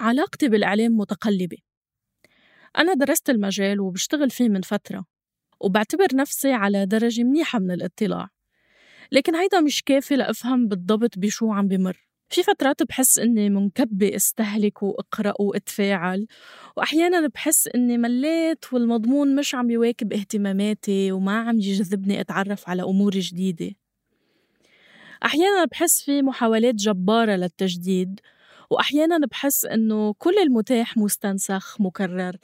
علاقتي بالإعلام متقلبة. أنا درست المجال وبشتغل فيه من فترة وبعتبر نفسي على درجة منيحة من الاطلاع. لكن هيدا مش كافي لأفهم بالضبط بشو عم بمر. في فترات بحس إني منكبة أستهلك وأقرأ وأتفاعل وأحيانا بحس إني مليت والمضمون مش عم يواكب اهتماماتي وما عم يجذبني أتعرف على أمور جديدة. أحيانا بحس في محاولات جبارة للتجديد وأحيانا بحس إنه كل المتاح مستنسخ مكرر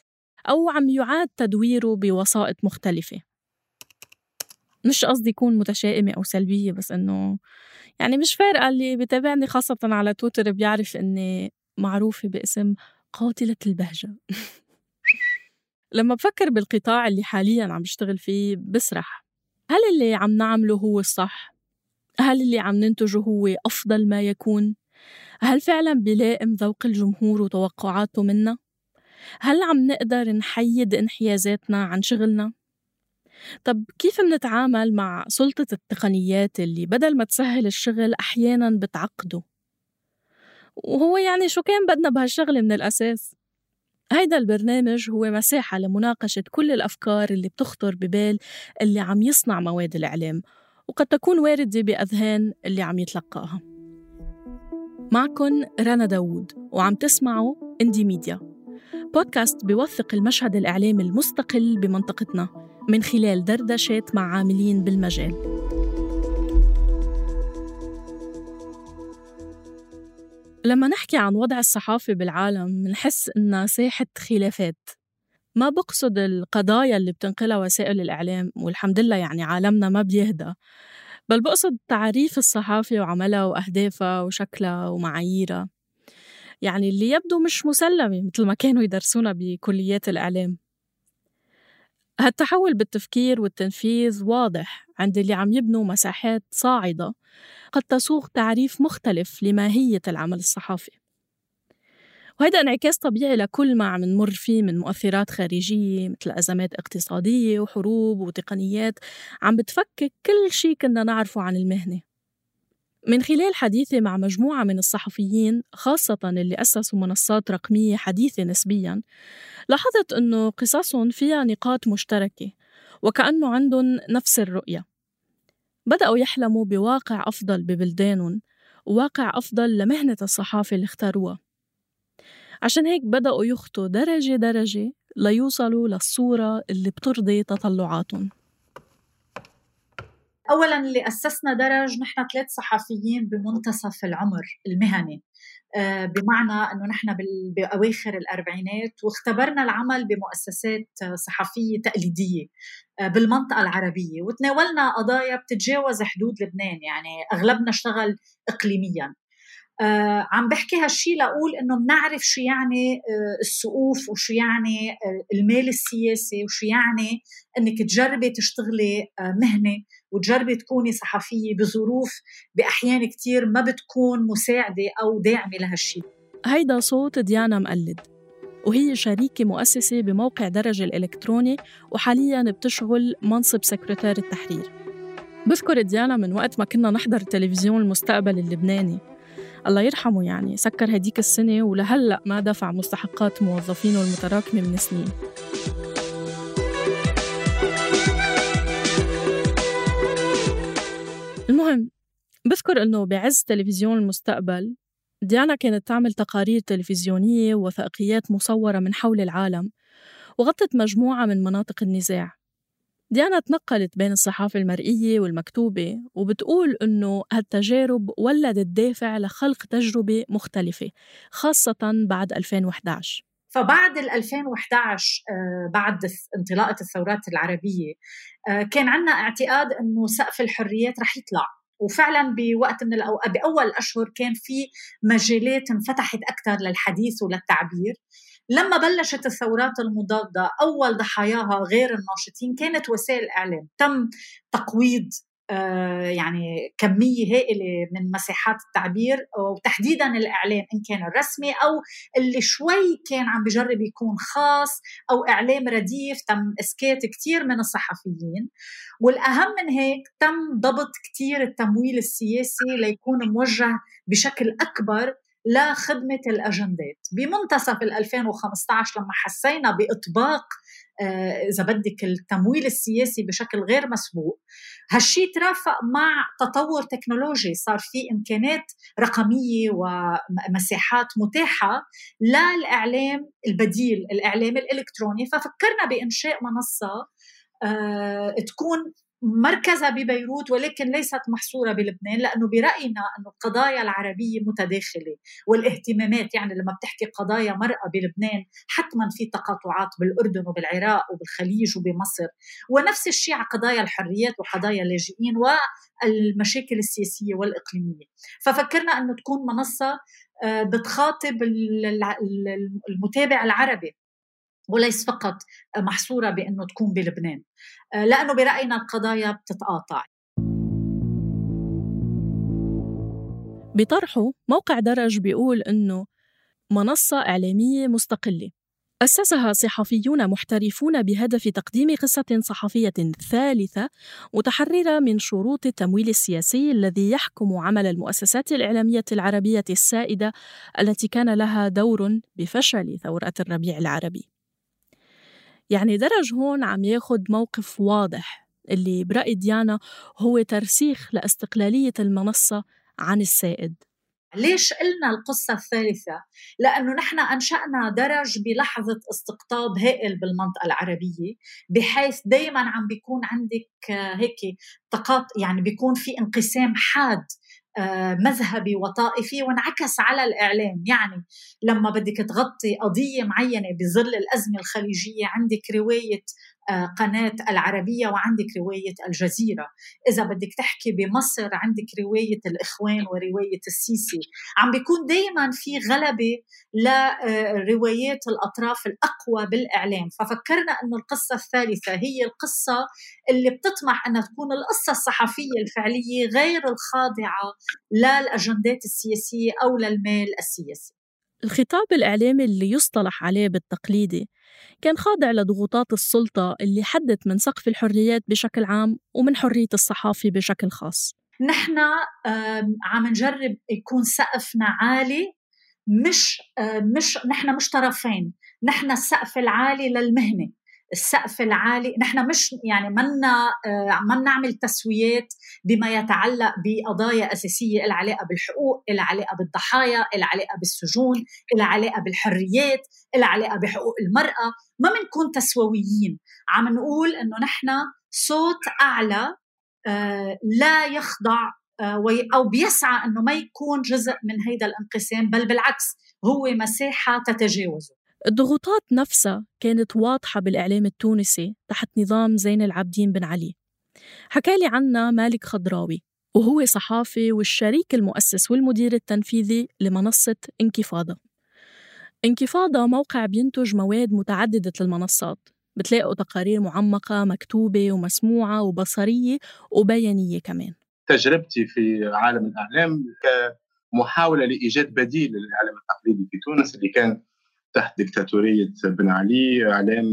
أو عم يعاد تدويره بوسائط مختلفة مش قصدي يكون متشائمة أو سلبية بس إنه يعني مش فارقة اللي بتابعني خاصة على تويتر بيعرف إني معروفة باسم قاتلة البهجة لما بفكر بالقطاع اللي حاليا عم بشتغل فيه بسرح هل اللي عم نعمله هو الصح؟ هل اللي عم ننتجه هو أفضل ما يكون؟ هل فعلا بيلائم ذوق الجمهور وتوقعاته منا؟ هل عم نقدر نحيد انحيازاتنا عن شغلنا؟ طب كيف منتعامل مع سلطة التقنيات اللي بدل ما تسهل الشغل أحيانا بتعقده؟ وهو يعني شو كان بدنا بهالشغلة من الأساس؟ هيدا البرنامج هو مساحة لمناقشة كل الأفكار اللي بتخطر ببال اللي عم يصنع مواد الإعلام وقد تكون واردة بأذهان اللي عم يتلقاها معكن رنا داوود وعم تسمعوا إندي ميديا. بودكاست بيوثق المشهد الإعلامي المستقل بمنطقتنا من خلال دردشات مع عاملين بالمجال. لما نحكي عن وضع الصحافة بالعالم منحس إنها ساحة خلافات. ما بقصد القضايا اللي بتنقلها وسائل الإعلام والحمد لله يعني عالمنا ما بيهدى. بل بقصد تعريف الصحافة وعملها وأهدافها وشكلها ومعاييرها. يعني اللي يبدو مش مسلمة مثل ما كانوا يدرسونا بكليات الإعلام. هالتحول بالتفكير والتنفيذ واضح عند اللي عم يبنوا مساحات صاعدة قد تسوق تعريف مختلف لماهية العمل الصحافي. وهذا انعكاس طبيعي لكل ما عم نمر فيه من مؤثرات خارجية مثل أزمات اقتصادية وحروب وتقنيات عم بتفكك كل شيء كنا نعرفه عن المهنة. من خلال حديثي مع مجموعة من الصحفيين خاصة اللي أسسوا منصات رقمية حديثة نسبياً لاحظت أنه قصصهم فيها نقاط مشتركة وكأنه عندهم نفس الرؤية. بدأوا يحلموا بواقع أفضل ببلدانهم وواقع أفضل لمهنة الصحافة اللي اختاروها. عشان هيك بدأوا يخطوا درجة درجة ليوصلوا للصورة اللي بترضي تطلعاتهم. اولا اللي أسسنا درج نحن ثلاث صحفيين بمنتصف العمر المهني. آه، بمعنى إنه نحن بأواخر الأربعينات واختبرنا العمل بمؤسسات صحفية تقليدية آه، بالمنطقة العربية. وتناولنا قضايا بتتجاوز حدود لبنان يعني أغلبنا اشتغل اقليميا. آه عم بحكي هالشي لأقول إنه بنعرف شو يعني آه السقوف وشو يعني آه المال السياسي وشو يعني إنك تجربي تشتغلي مهنة وتجربي تكوني صحفية بظروف بأحيان كثير ما بتكون مساعدة أو داعمة لهالشي. هيدا صوت ديانا مقلد وهي شريكة مؤسسة بموقع درج الإلكتروني وحاليا بتشغل منصب سكرتير التحرير. بذكر ديانا من وقت ما كنا نحضر تلفزيون المستقبل اللبناني. الله يرحمه يعني سكر هديك السنة ولهلأ ما دفع مستحقات موظفينه المتراكمة من سنين. المهم بذكر إنه بعز تلفزيون المستقبل ديانا كانت تعمل تقارير تلفزيونية ووثائقيات مصورة من حول العالم وغطت مجموعة من مناطق النزاع. ديانا تنقلت بين الصحافة المرئية والمكتوبة وبتقول إنه هالتجارب ولدت دافع لخلق تجربة مختلفة خاصة بعد 2011 فبعد ال 2011 آه، بعد انطلاقة الثورات العربية آه، كان عندنا اعتقاد إنه سقف الحريات رح يطلع. وفعلا بوقت من الأو... بأول أشهر كان في مجالات انفتحت أكثر للحديث وللتعبير. لما بلشت الثورات المضادة أول ضحاياها غير الناشطين كانت وسائل الإعلام تم تقويض آه، يعني كمية هائلة من مساحات التعبير وتحديدا الإعلام إن كان الرسمي أو اللي شوي كان عم بجرب يكون خاص أو إعلام رديف. تم إسكات كثير من الصحفيين. والأهم من هيك تم ضبط كثير التمويل السياسي ليكون موجه بشكل أكبر لخدمة الأجندات. بمنتصف 2015 لما حسينا بإطباق آه، إذا بدك التمويل السياسي بشكل غير مسبوق هالشيء ترافق مع تطور تكنولوجي. صار في امكانات رقمية ومساحات متاحة للإعلام البديل الإعلام الإلكتروني. ففكرنا بإنشاء منصة آه، تكون مركزها ببيروت ولكن ليست محصورة بلبنان لأنه برأينا انه القضايا العربية متداخلة والاهتمامات يعني لما بتحكي قضايا مرأة بلبنان حتما في تقاطعات بالأردن وبالعراق وبالخليج وبمصر. ونفس الشيء على قضايا الحريات وقضايا اللاجئين والمشاكل السياسية والإقليمية. ففكرنا أنه تكون منصة آه، بتخاطب المتابع العربي. وليس فقط محصورة بأنه تكون بلبنان. آه، لأنه برأينا القضايا بتتقاطع. بطرحه موقع درج بيقول أنه منصة إعلامية مستقلة. أسسها صحفيون محترفون بهدف تقديم قصة صحفية ثالثة متحررة من شروط التمويل السياسي الذي يحكم عمل المؤسسات الإعلامية العربية السائدة التي كان لها دور بفشل ثورة الربيع العربي. يعني درج هون عم ياخد موقف واضح اللي برأي ديانا هو ترسيخ لاستقلالية المنصة عن السائد ليش قلنا القصة الثالثة؟ لأنه نحن أنشأنا درج بلحظة استقطاب هائل بالمنطقة العربية بحيث دايما عم بيكون عندك هيك تقاط يعني بيكون في انقسام حاد مذهبي وطائفي وانعكس على الإعلام. يعني لما بدك تغطي قضية معينة بظل الأزمة الخليجية عندك رواية آه، قناة العربية وعندك رواية الجزيرة. إذا بدك تحكي بمصر عندك رواية الإخوان ورواية السيسي. عم بيكون دايما في غلبة لروايات الأطراف الأقوى بالإعلام. ففكرنا أنه القصة الثالثة هي القصة اللي بتطمح أنها تكون القصة الصحفية الفعلية غير الخاضعة للأجندات السياسية أو للمال السياسي. الخطاب الإعلامي اللي يصطلح عليه بالتقليدي كان خاضع لضغوطات السلطة اللي حدت من سقف الحريات بشكل عام ومن حرية الصحافة بشكل خاص. نحن عم نجرب يكون سقفنا عالي مش مش نحن مش طرفين نحن السقف العالي للمهنة. السقف العالي. نحن مش يعني منا آه، ما نعمل تسويات بما يتعلق بقضايا أساسية لها علاقة بالحقوق لها علاقة بالضحايا لها علاقة بالسجون لها علاقة بالحريات لها علاقة بحقوق المرأة. ما بنكون تسويين. عم نقول إنه نحن صوت أعلى آه، لا يخضع آه، أو بيسعى إنه ما يكون جزء من هيدا الانقسام بل بالعكس هو مساحة تتجاوزه. الضغوطات نفسها كانت واضحة بالإعلام التونسي تحت نظام زين العابدين بن علي. حكالي عنا مالك خضراوي وهو صحافي والشريك المؤسس والمدير التنفيذي لمنصة انكفاضة. انكفاضة موقع بينتج مواد متعددة المنصات بتلاقوا تقارير معمقة مكتوبة ومسموعة وبصرية وبيانية كمان. تجربتي في عالم الإعلام كمحاولة لإيجاد بديل للإعلام التقليدي في تونس اللي كان تحت دكتاتورية بن علي إعلام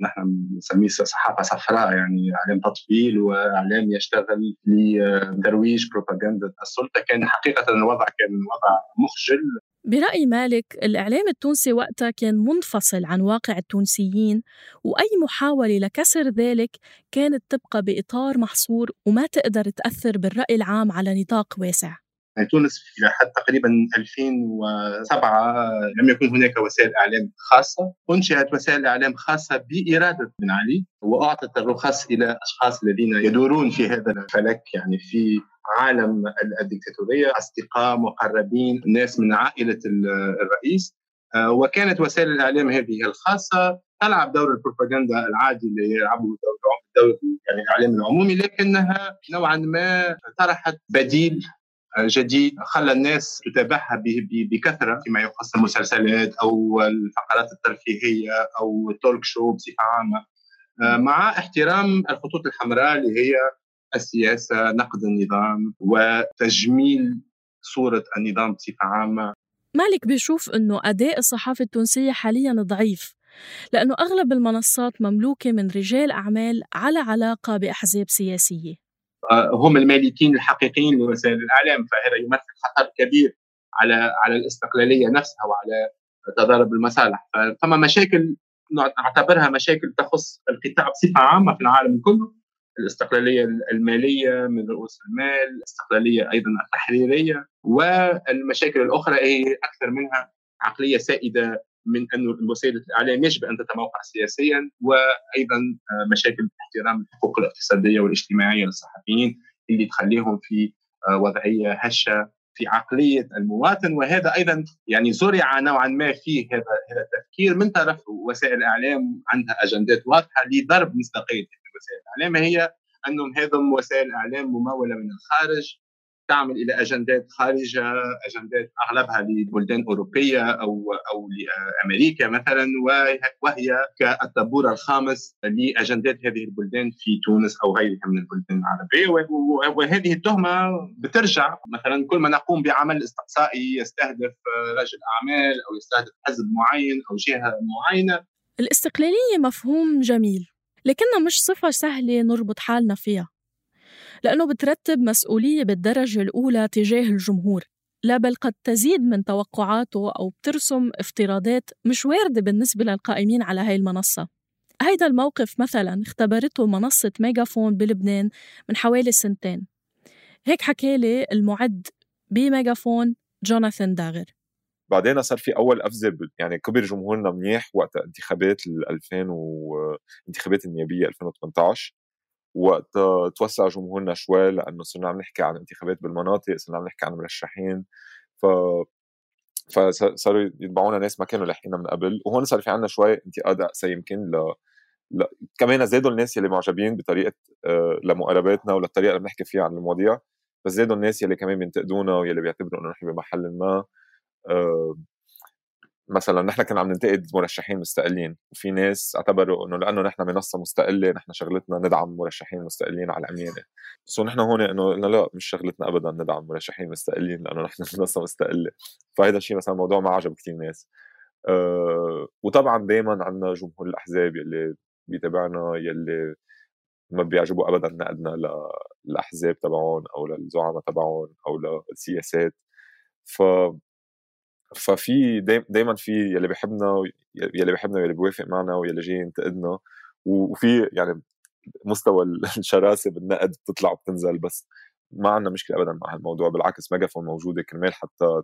نحن نسميه صحافة صفراء يعني إعلام تطبيل وإعلام يشتغل لترويج بروباغندا السلطة. كان حقيقة الوضع كان وضع مخجل. برأي مالك الإعلام التونسي وقتها كان منفصل عن واقع التونسيين وأي محاولة لكسر ذلك كانت تبقى بإطار محصور وما تقدر تأثر بالرأي العام على نطاق واسع. تونس إلى حد تقريبا 2007 لم يكن هناك وسائل إعلام خاصة. أنشئت وسائل إعلام خاصة بإرادة بن علي وأعطت الرخص إلى أشخاص الذين يدورون في هذا الفلك يعني في عالم الدكتاتورية أصدقاء مقربين ناس من عائلة الرئيس. آه، وكانت وسائل الإعلام هذه الخاصة تلعب دور البروباغندا العادي اللي يلعبه دور يعني الإعلام العمومي لكنها نوعا ما طرحت بديل جديد خلى الناس تتابعها بكثرة فيما يخص المسلسلات أو الفقرات الترفيهية أو التولك شو بصفة عامة. آه، مع احترام الخطوط الحمراء اللي هي السياسة نقد النظام وتجميل صورة النظام بصفة عامة. مالك بيشوف إنه أداء الصحافة التونسية حاليا ضعيف لأنه أغلب المنصات مملوكة من رجال أعمال على علاقة بأحزاب سياسية. هم المالكين الحقيقيين لوسائل الإعلام فهذا يمثل خطر كبير على على الاستقلالية نفسها وعلى تضارب المصالح. فما مشاكل نعتبرها مشاكل تخص القطاع بصفة عامة في العالم كله الاستقلالية المالية من رؤوس المال، الاستقلالية أيضا التحريرية والمشاكل الأخرى هي أكثر منها عقلية سائدة من انه وسائل الاعلام يجب أن تتموقع سياسيا وأيضا مشاكل احترام الحقوق الاقتصادية والاجتماعية للصحفيين اللي تخليهم في وضعية هشة في عقلية المواطن. وهذا أيضا يعني زرع نوعا ما فيه هذا هذا التفكير من طرف وسائل الإعلام عندها أجندات واضحة لضرب مصداقية وسائل الإعلام هي أنهم هذم وسائل الإعلام ممولة من الخارج تعمل إلى أجندات خارجة أجندات أغلبها لبلدان أوروبية أو أو لأمريكا مثلا وهي كالطابور الخامس لأجندات هذه البلدان في تونس أو غيرها من البلدان العربية. وهذه التهمة بترجع مثلا كل ما نقوم بعمل استقصائي يستهدف رجل أعمال أو يستهدف حزب معين أو جهة معينة. الاستقلالية مفهوم جميل لكنها مش صفة سهلة نربط حالنا فيها. لأنه بترتب مسؤولية بالدرجة الأولى تجاه الجمهور لا بل قد تزيد من توقعاته أو بترسم افتراضات مش واردة بالنسبة للقائمين على هاي المنصة. هيدا الموقف مثلا اختبرته منصة ميجافون بلبنان من حوالي سنتين. هيك حكالي المعد بميجافون جوناثان داغر. بعدين صار في أول قفزة يعني كبر جمهورنا منيح وقت انتخابات ال 2000 وانتخابات النيابية 2018 وقت توسع جمهورنا شوي لأنه صرنا عم نحكي عن انتخابات بالمناطق صرنا عم نحكي عن مرشحين ف فصاروا يتبعونا ناس ما كانوا لاحقينها من قبل. وهون صار في عندنا شوي انتقاد اقسى يمكن ل... ل... كمان زادوا الناس يلي معجبين بطريقة آه، لمقارباتنا وللطريقة اللي بنحكي فيها عن المواضيع. بس زادوا الناس يلي كمان بينتقدونا ويلي بيعتبروا إنه نحن بمحل ما آه، مثلا نحن كنا عم ننتقد مرشحين مستقلين وفي ناس اعتبروا إنه لأنه نحن منصة مستقلة نحن شغلتنا ندعم مرشحين مستقلين على العميانه سو نحن هون إنه قلنا لا مش شغلتنا ابدا ندعم مرشحين مستقلين لأنه نحن منصة مستقلة. فهذا الشيء مثلا موضوع ما عجب كثير ناس. أه وطبعا دائما عندنا جمهور الأحزاب يلي بيتابعنا يلي ما بيعجبوا ابدا نقدنا للأحزاب تبعهم أو للزعماء تبعهم أو للسياسات. ف ففي دائما في يلي بيحبنا يلي بيحبنا ويلي بيوافق معنا ويلي جاي ينتقدنا وفي يعني مستوى الشراسة بالنقد بتطلع وبتنزل بس ما عندنا مشكلة ابدا مع هالموضوع بالعكس ميجافون موجودة كرمال حتى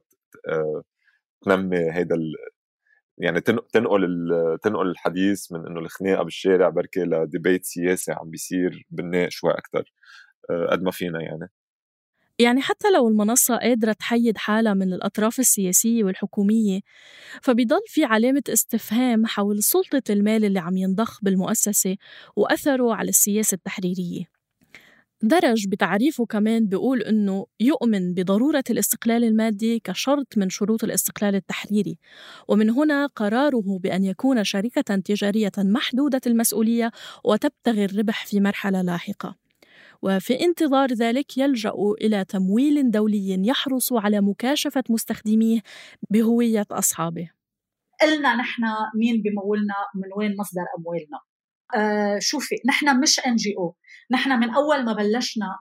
آه، تنمي هيدا يعني تنقل تنقل الحديث من إنه الخناقة بالشارع بركي لديبيت سياسي عم بيصير بالناقش شوي أكثر آه، قد ما فينا يعني. يعني حتى لو المنصة قادرة تحيد حالها من الأطراف السياسية والحكومية فبيضل في علامة استفهام حول سلطة المال اللي عم ينضخ بالمؤسسة وأثره على السياسة التحريرية. درج بتعريفه كمان بيقول إنه يؤمن بضرورة الاستقلال المادي كشرط من شروط الاستقلال التحريري ومن هنا قراره بأن يكون شركة تجارية محدودة المسؤولية وتبتغي الربح في مرحلة لاحقة. وفي انتظار ذلك يلجأ إلى تمويل دولي يحرص على مكاشفة مستخدميه بهوية أصحابه. قلنا نحن مين بمولنا من وين مصدر أموالنا. آه شوفي نحن مش ان جي أو نحن من أول ما بلشنا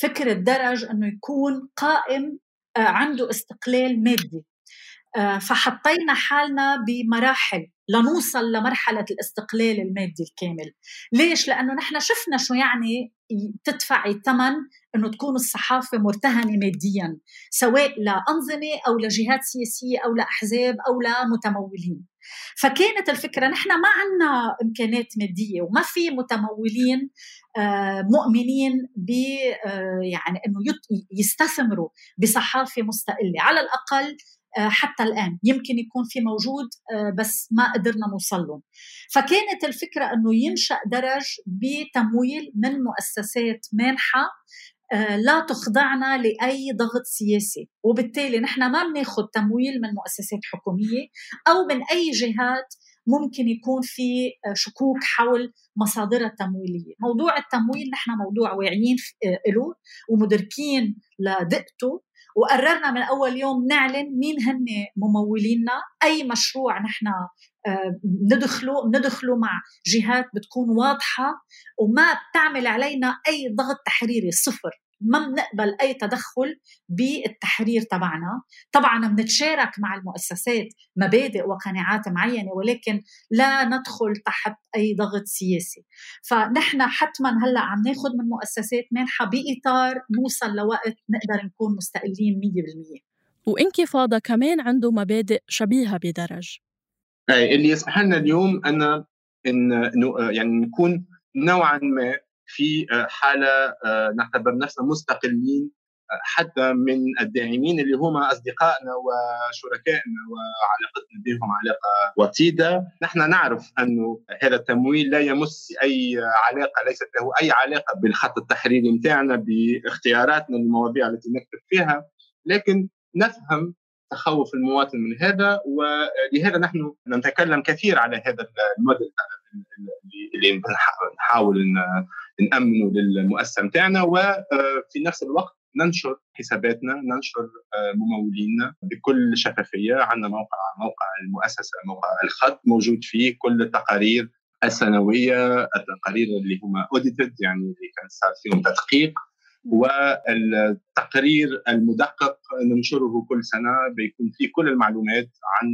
فكره درج إنه يكون قائم آه عنده استقلال مادي. آه فحطينا حالنا بمراحل. لنوصل لمرحلة الاستقلال المادي الكامل. ليش؟ لأنه نحن شفنا شو يعني تدفعي ثمن إنه تكون الصحافة مرتهنة ماديا سواء لأنظمة أو لجهات سياسية أو لأحزاب أو لمتمولين. فكانت الفكرة نحن ما عندنا امكانات مادية وما في متمولين آه، مؤمنين ب آه، يعني إنه يستثمروا بصحافة مستقلة. على الأقل آه، حتى الآن. يمكن يكون في موجود آه، بس ما قدرنا نوصل لهم فكانت الفكرة أنه ينشأ درج بتمويل من مؤسسات مانحة آه، لا تخضعنا لأي ضغط سياسي. وبالتالي نحن ما بناخذ تمويل من مؤسسات حكومية أو من أي جهات ممكن يكون في شكوك حول مصادرها التمويلية. موضوع التمويل نحن موضوع واعيين له ومدركين لدقته. وقررنا من أول يوم نعلن مين هن ممولينا أي مشروع نحن آه، ندخله ندخله مع جهات بتكون واضحة وما بتعمل علينا أي ضغط تحريري صفر. ما بنقبل أي تدخل بالتحرير تبعنا. طبعا بنتشارك مع المؤسسات مبادئ وقناعات معينة ولكن لا ندخل تحت أي ضغط سياسي. فنحن حتما هلأ عم ناخذ من مؤسسات مانحه بإطار نوصل لوقت نقدر نكون مستقلين 100% وإنكفاضة كمان عنده مبادئ شبيهة بدرج. اللي يسمح لنا اليوم أن إن يعني نكون نوعا ما في حالة نعتبر نفسنا مستقلين حتى من الداعمين اللي هم أصدقائنا وشركائنا وعلاقتنا بهم علاقة وطيدة. نحن نعرف أنه هذا التمويل لا يمس أي علاقة ليست له أي علاقة بالخط التحريري متاعنا باختياراتنا للمواضيع التي نكتب فيها. لكن نفهم تخوف المواطن من هذا ولهذا نحن نتكلم كثير على هذا الموديل اللي نحاول نأمنه للمؤسسة متاعنا وفي نفس الوقت ننشر حساباتنا ننشر ممولينا بكل شفافية عندنا موقع موقع المؤسسة موقع الخط موجود فيه كل التقارير السنوية التقارير اللي هم اوديتد يعني اللي كان صار فيهم تدقيق والتقرير المدقق ننشره كل سنة بيكون فيه كل المعلومات عن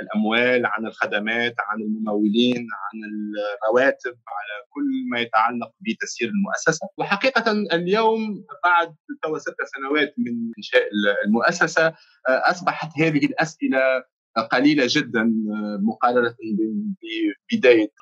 الأموال عن الخدمات عن الممولين عن الرواتب على كل ما يتعلق بتسيير المؤسسة. وحقيقة اليوم بعد تو ست سنوات من إنشاء المؤسسة أصبحت هذه الأسئلة قليلة جدا مقارنة ببداية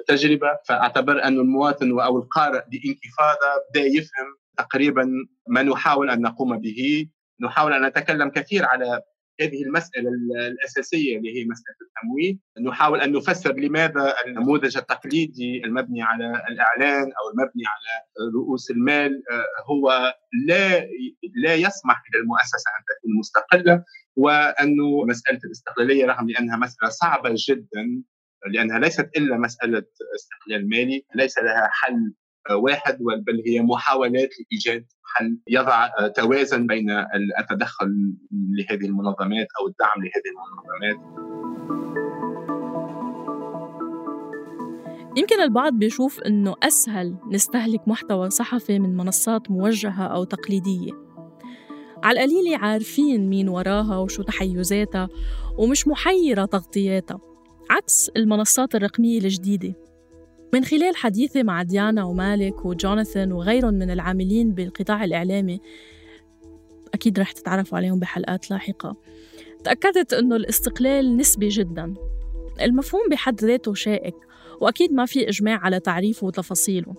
التجربة. فأعتبر أن المواطن أو القارئ بانكفاضة بدأ يفهم تقريبا ما نحاول أن نقوم به. نحاول أن نتكلم كثير على هذه المسألة الأساسية اللي هي مسألة التمويل. نحاول أن نفسر لماذا النموذج التقليدي المبني على الإعلان أو المبني على رؤوس المال هو لا لا يسمح للمؤسسة أن تكون مستقلة وأنه مسألة الاستقلالية رغم أنها مسألة صعبة جدا لأنها ليست إلا مسألة استقلال مالي ليس لها حل واحد بل هي محاولات لإيجاد حل يضع توازن بين التدخل لهذه المنظمات أو الدعم لهذه المنظمات. يمكن البعض بيشوف إنه أسهل نستهلك محتوى صحفي من منصات موجهة أو تقليدية. على القليلة عارفين مين وراها وشو تحيزاتها ومش محيرة تغطياتها عكس المنصات الرقمية الجديدة. من خلال حديثي مع ديانا ومالك وجوناثان وغيرهم من العاملين بالقطاع الإعلامي أكيد رح تتعرفوا عليهم بحلقات لاحقة تأكدت أنه الاستقلال نسبي جدا. المفهوم بحد ذاته شائك وأكيد ما في إجماع على تعريفه وتفاصيله.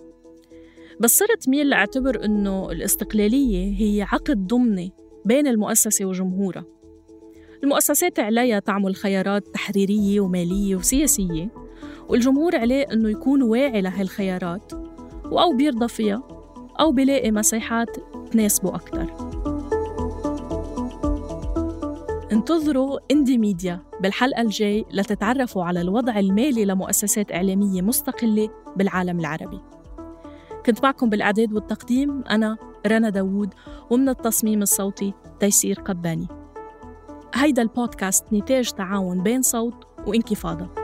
بس صرت ميل لأعتبر أنه الاستقلالية هي عقد ضمني بين المؤسسة وجمهورها. المؤسسات عليها تعمل خيارات تحريرية ومالية وسياسية. والجمهور عليه إنه يكون واعي لهالخيارات وأو بيرضى فيها أو بيلاقي مساحات تناسبه أكتر. انتظروا اندي ميديا بالحلقة الجاي لتتعرفوا على الوضع المالي لمؤسسات إعلامية مستقلة بالعالم العربي. كنت معكم بالإعداد والتقديم أنا رنا داوود ومن التصميم الصوتي تيسير قباني. هيدا البودكاست نتاج تعاون بين صوت وانكفاضة.